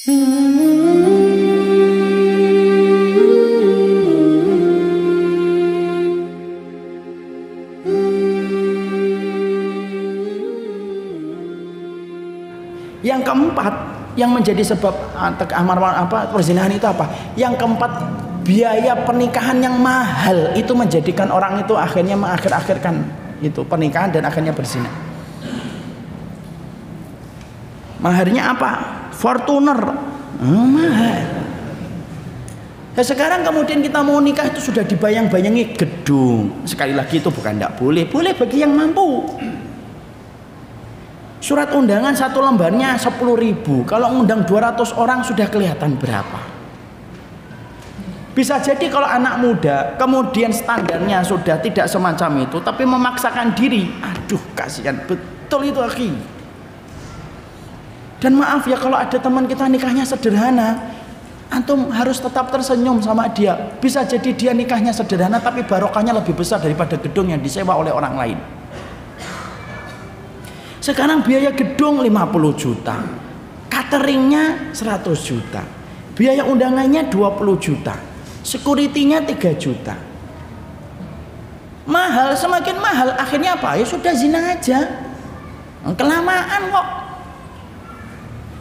Yang keempat, yang menjadi sebab ah, amar apa perzinahan itu apa? Yang keempat, biaya pernikahan yang mahal itu menjadikan orang itu akhirnya mengakhir-akhirkan itu pernikahan dan akhirnya berzina. Maharnya apa? Fortuner. Oh, mahal. Nah, sekarang kemudian kita mau nikah itu sudah dibayang-bayangi gedung. Sekali lagi itu bukan tidak boleh, boleh bagi yang mampu. Surat undangan satu lembarnya 10 ribu. Kalau undang 200 orang sudah kelihatan berapa. Bisa jadi kalau anak muda kemudian standarnya sudah tidak semacam itu tapi memaksakan diri. Aduh kasihan betul itu akhi. Dan maaf ya kalau ada teman kita nikahnya sederhana, antum harus tetap tersenyum sama dia. Bisa jadi dia nikahnya sederhana tapi barokahnya lebih besar daripada gedung yang disewa oleh orang lain. Sekarang biaya gedung 50 juta. Cateringnya 100 juta. Biaya undangannya 20 juta. Security-nya 3 juta. Mahal, semakin mahal. Akhirnya apa? Ya sudah zina aja. Kelamaan kok.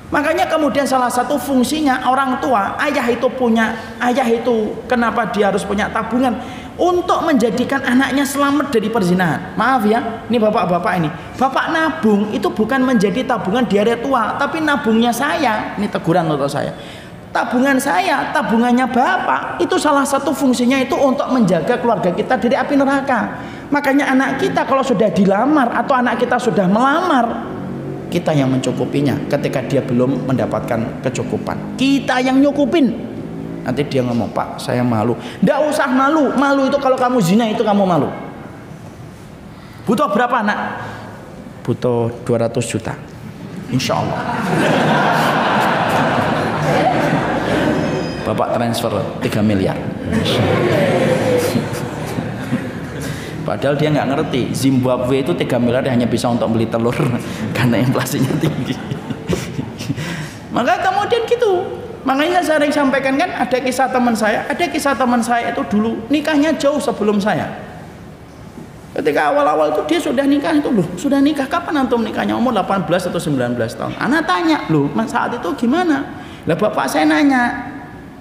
Makanya kemudian salah satu fungsinya orang tua, ayah itu punya, ayah itu kenapa dia harus punya tabungan? untuk menjadikan anaknya selamat dari perzinahan. Maaf ya, ini bapak-bapak ini. Bapak nabung itu bukan menjadi tabungan di hari tua, tapi nabungnya saya. Ini teguran untuk saya. Tabungan saya, tabungannya bapak, itu salah satu fungsinya itu untuk menjaga keluarga kita dari api neraka. Makanya anak kita kalau sudah dilamar atau anak kita sudah melamar, kita yang mencukupinya ketika dia belum mendapatkan kecukupan. Kita yang nyukupin Nanti dia ngomong, Pak saya malu. Tidak usah malu. Malu itu kalau kamu zina itu kamu malu. Butuh berapa anak? Butuh 200 juta. Insya Allah. Bapak transfer 3 miliar. Padahal dia nggak ngerti Zimbabwe itu 3 miliar hanya bisa untuk beli telur karena inflasinya tinggi. Maka kemudian gitu Makanya saya sering sampaikan kan ada kisah teman saya, ada kisah teman saya itu dulu nikahnya jauh sebelum saya. Ketika awal-awal itu dia sudah nikah itu loh, sudah nikah kapan antum nikahnya umur 18 atau 19 tahun. Anak tanya, "Loh, saat itu gimana?" Lah bapak saya nanya,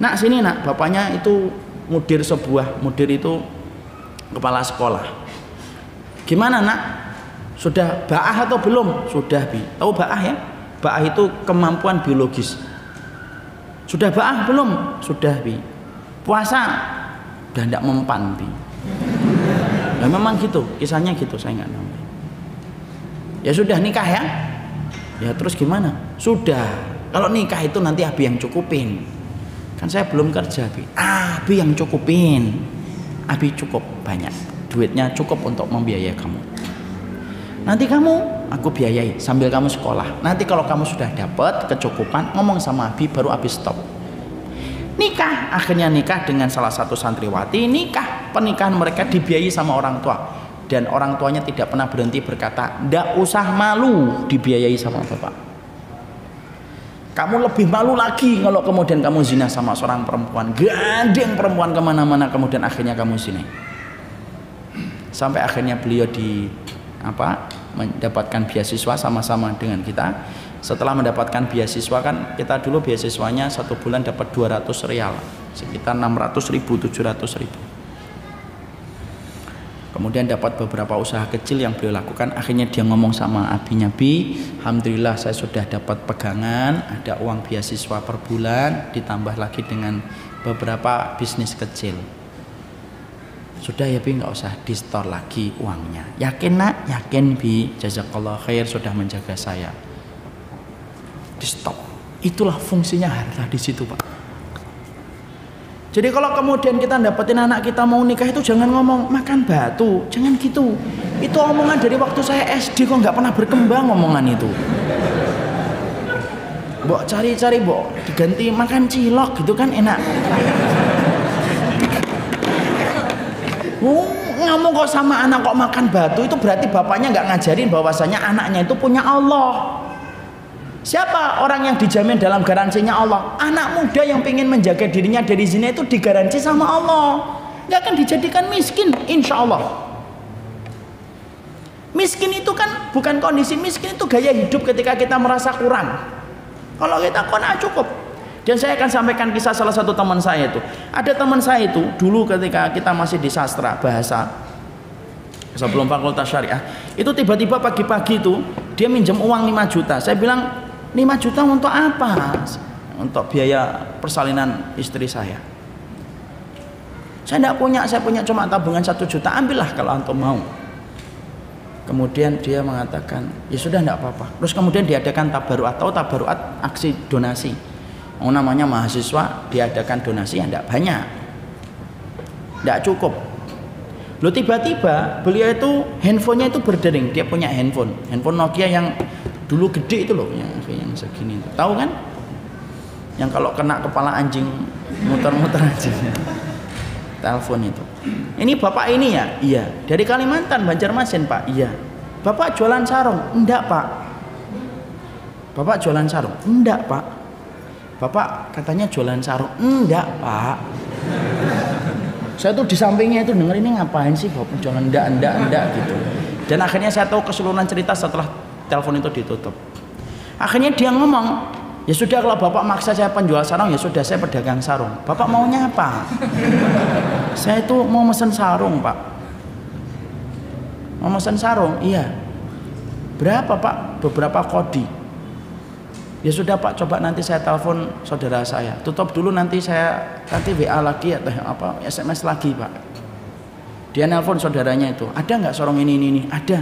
"Nak sini nak, bapaknya itu mudir sebuah, mudir itu kepala sekolah. Gimana nak? Sudah ba'ah atau belum? Sudah bi. Tahu ba'ah ya? Ba'ah itu kemampuan biologis sudah ba'ah belum? Sudah bi. Puasa? Udah tidak mempan bi. Ya memang gitu, kisahnya gitu saya nggak tahu. Ya sudah nikah ya? Ya terus gimana? Sudah. Kalau nikah itu nanti Abi yang cukupin. Kan saya belum kerja Abi. Abi yang cukupin. Abi cukup banyak. Duitnya cukup untuk membiayai kamu. Nanti kamu aku biayai sambil kamu sekolah. Nanti kalau kamu sudah dapat kecukupan ngomong sama Abi baru Abi stop. Nikah. Akhirnya nikah dengan salah satu santriwati. Nikah. Pernikahan mereka dibiayai sama orang tua. Dan orang tuanya tidak pernah berhenti berkata ndak usah malu dibiayai sama bapak kamu lebih malu lagi kalau kemudian kamu zina sama seorang perempuan. Gandeng perempuan ke mana-mana kemudian akhirnya kamu zina. Sampai akhirnya beliau di apa mendapatkan beasiswa sama-sama dengan kita. Setelah mendapatkan beasiswa kan kita dulu beasiswanya satu bulan dapat 200 real sekitar 600 ribu 700 ribu kemudian dapat beberapa usaha kecil yang beliau lakukan. Akhirnya dia ngomong sama abinya bi Alhamdulillah saya sudah dapat pegangan ada uang beasiswa per bulan ditambah lagi dengan beberapa bisnis kecil. Sudah ya bi nggak usah di store lagi uangnya. Yakin nak? Yakin bi. Jazakallah khair sudah menjaga saya. Di stop itulah fungsinya harta di situ pak jadi kalau kemudian kita dapetin anak kita mau nikah itu jangan ngomong makan batu. Jangan gitu. Itu omongan dari waktu saya SD kok nggak pernah berkembang omongan itu. Bok cari-cari bok diganti makan cilok gitu kan enak. Oh, ngomong kok sama anak kok makan batu itu berarti bapaknya nggak ngajarin bahwasanya anaknya itu punya Allah. Siapa orang yang dijamin dalam garansinya Allah? Anak muda yang ingin menjaga dirinya dari zina itu digaransi sama Allah. Gak akan dijadikan miskin, insya Allah. Miskin itu kan bukan kondisi miskin itu gaya hidup ketika kita merasa kurang. Kalau kita kona cukup. Dan saya akan sampaikan kisah salah satu teman saya itu. Ada teman saya itu dulu ketika kita masih di sastra bahasa sebelum fakultas syariah itu tiba-tiba pagi-pagi itu dia minjem uang 5 juta. Saya bilang 5 juta untuk apa? Untuk biaya persalinan istri saya. Saya tidak punya, saya punya cuma tabungan satu juta. Ambillah kalau antum mau. Kemudian dia mengatakan, ya sudah tidak apa-apa. Terus kemudian diadakan tabaruat atau tabaruat aksi donasi. Oh, namanya mahasiswa diadakan donasi yang tidak banyak. Tidak cukup. Lo tiba-tiba beliau itu handphonenya itu berdering. Dia punya handphone, handphone Nokia yang dulu gede itu loh yang yang segini itu. Tahu kan? Yang kalau kena kepala anjing muter-muter aja telepon itu. Ini bapak ini ya? Iya. Dari Kalimantan Banjarmasin pak? Iya. Bapak jualan sarung? Enggak pak. Bapak jualan sarung? Enggak pak. Bapak katanya jualan sarung? Enggak pak. Saya tuh di sampingnya itu denger ini ngapain sih bapak? Jualan enggak enggak enggak gitu. Dan akhirnya saya tahu keseluruhan cerita setelah telepon itu ditutup. Akhirnya dia ngomong ya sudah kalau bapak maksa saya penjual sarung ya sudah saya pedagang sarung. Bapak maunya apa? Saya itu mau mesen sarung pak. Mau mesen sarung? Iya. Berapa pak? Beberapa kodi. Ya sudah pak coba nanti saya telepon saudara saya. Tutup dulu nanti saya nanti WA lagi atau apa SMS lagi pak. Dia nelpon saudaranya itu ada nggak sarung ini ini ini? Ada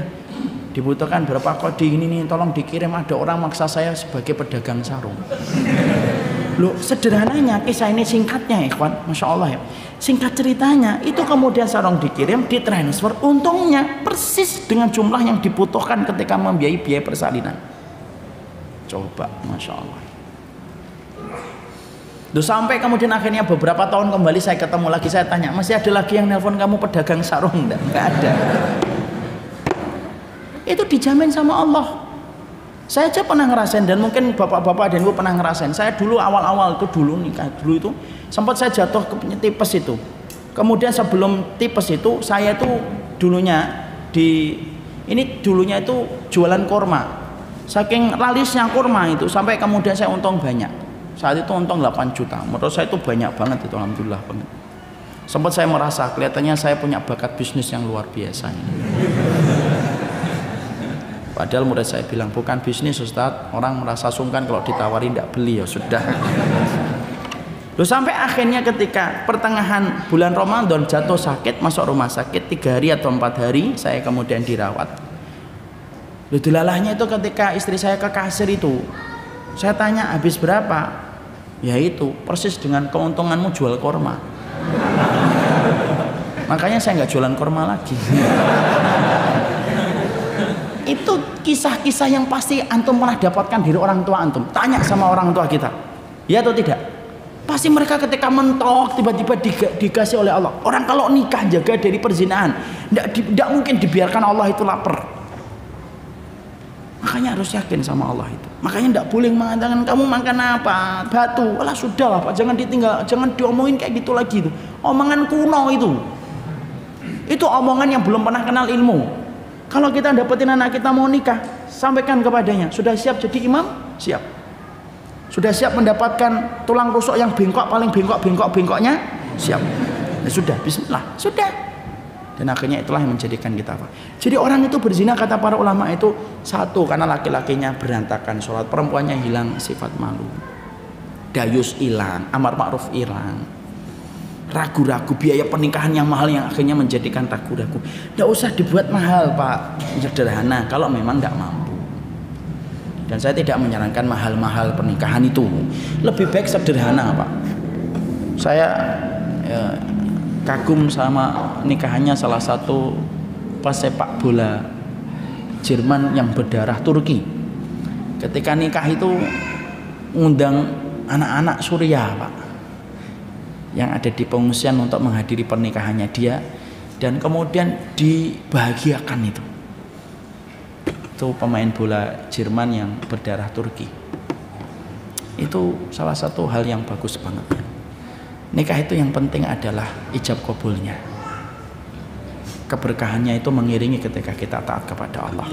dibutuhkan berapa kode ini nih tolong dikirim ada orang maksa saya sebagai pedagang sarung Loh, sederhananya kisah ini singkatnya ikhwan, Masya Allah ya. Singkat ceritanya, itu kemudian sarung dikirim, ditransfer. Untungnya persis dengan jumlah yang dibutuhkan ketika membiayai biaya persalinan. Coba, Masya Allah. Loh, sampai kemudian akhirnya beberapa tahun kembali saya ketemu lagi, saya tanya, masih ada lagi yang nelpon kamu pedagang sarung? Enggak, enggak ada itu dijamin sama Allah. Saya aja pernah ngerasain dan mungkin bapak-bapak dan ibu pernah ngerasain. Saya dulu awal-awal itu dulu nikah dulu itu sempat saya jatuh ke tipes itu. Kemudian sebelum tipes itu saya itu dulunya di ini dulunya itu jualan korma saking lalisnya korma itu sampai kemudian saya untung banyak. Saat itu untung 8 juta. Menurut saya itu banyak banget itu alhamdulillah banget. Sempat saya merasa kelihatannya saya punya bakat bisnis yang luar biasa. Padahal murid saya bilang bukan bisnis Ustaz. Orang merasa sungkan kalau ditawari tidak beli ya sudah. Loh sampai akhirnya ketika pertengahan bulan Ramadan jatuh sakit masuk rumah sakit tiga hari atau empat hari saya kemudian dirawat. Loh dilalahnya itu ketika istri saya ke kasir itu saya tanya habis berapa? Ya itu persis dengan keuntunganmu jual korma. Makanya saya nggak jualan korma lagi itu kisah-kisah yang pasti antum pernah dapatkan dari orang tua antum. Tanya sama orang tua kita. Ya atau tidak? Pasti mereka ketika mentok tiba-tiba dikasih oleh Allah. Orang kalau nikah jaga dari perzinahan. Tidak mungkin dibiarkan Allah itu lapar. Makanya harus yakin sama Allah itu. Makanya tidak boleh mengatakan kamu makan apa? Batu. Lah sudah pak. Jangan ditinggal jangan diomongin kayak gitu lagi itu. Omongan kuno itu. Itu omongan yang belum pernah kenal ilmu kalau kita dapetin anak kita mau nikah, sampaikan kepadanya, sudah siap jadi imam? Siap. Sudah siap mendapatkan tulang rusuk yang bengkok paling bengkok bengkok bengkoknya? Siap. Ya sudah, bismillah. Sudah. Dan akhirnya itulah yang menjadikan kita apa? Jadi orang itu berzina kata para ulama itu satu karena laki-lakinya berantakan sholat, perempuannya hilang sifat malu, dayus hilang, amar ma'ruf hilang, ragu-ragu biaya pernikahan yang mahal yang akhirnya menjadikan ragu-ragu. Tidak usah dibuat mahal pak. Sederhana kalau memang tidak mampu. Dan saya tidak menyarankan mahal-mahal pernikahan itu. Lebih baik sederhana pak. Saya ya, kagum sama nikahannya salah satu pesepak bola Jerman yang berdarah Turki. Ketika nikah itu ngundang anak-anak Suriah pak yang ada di pengungsian untuk menghadiri pernikahannya dia dan kemudian dibahagiakan itu. Itu pemain bola Jerman yang berdarah Turki. Itu salah satu hal yang bagus banget. Nikah itu yang penting adalah ijab kabulnya. Keberkahannya itu mengiringi ketika kita taat kepada Allah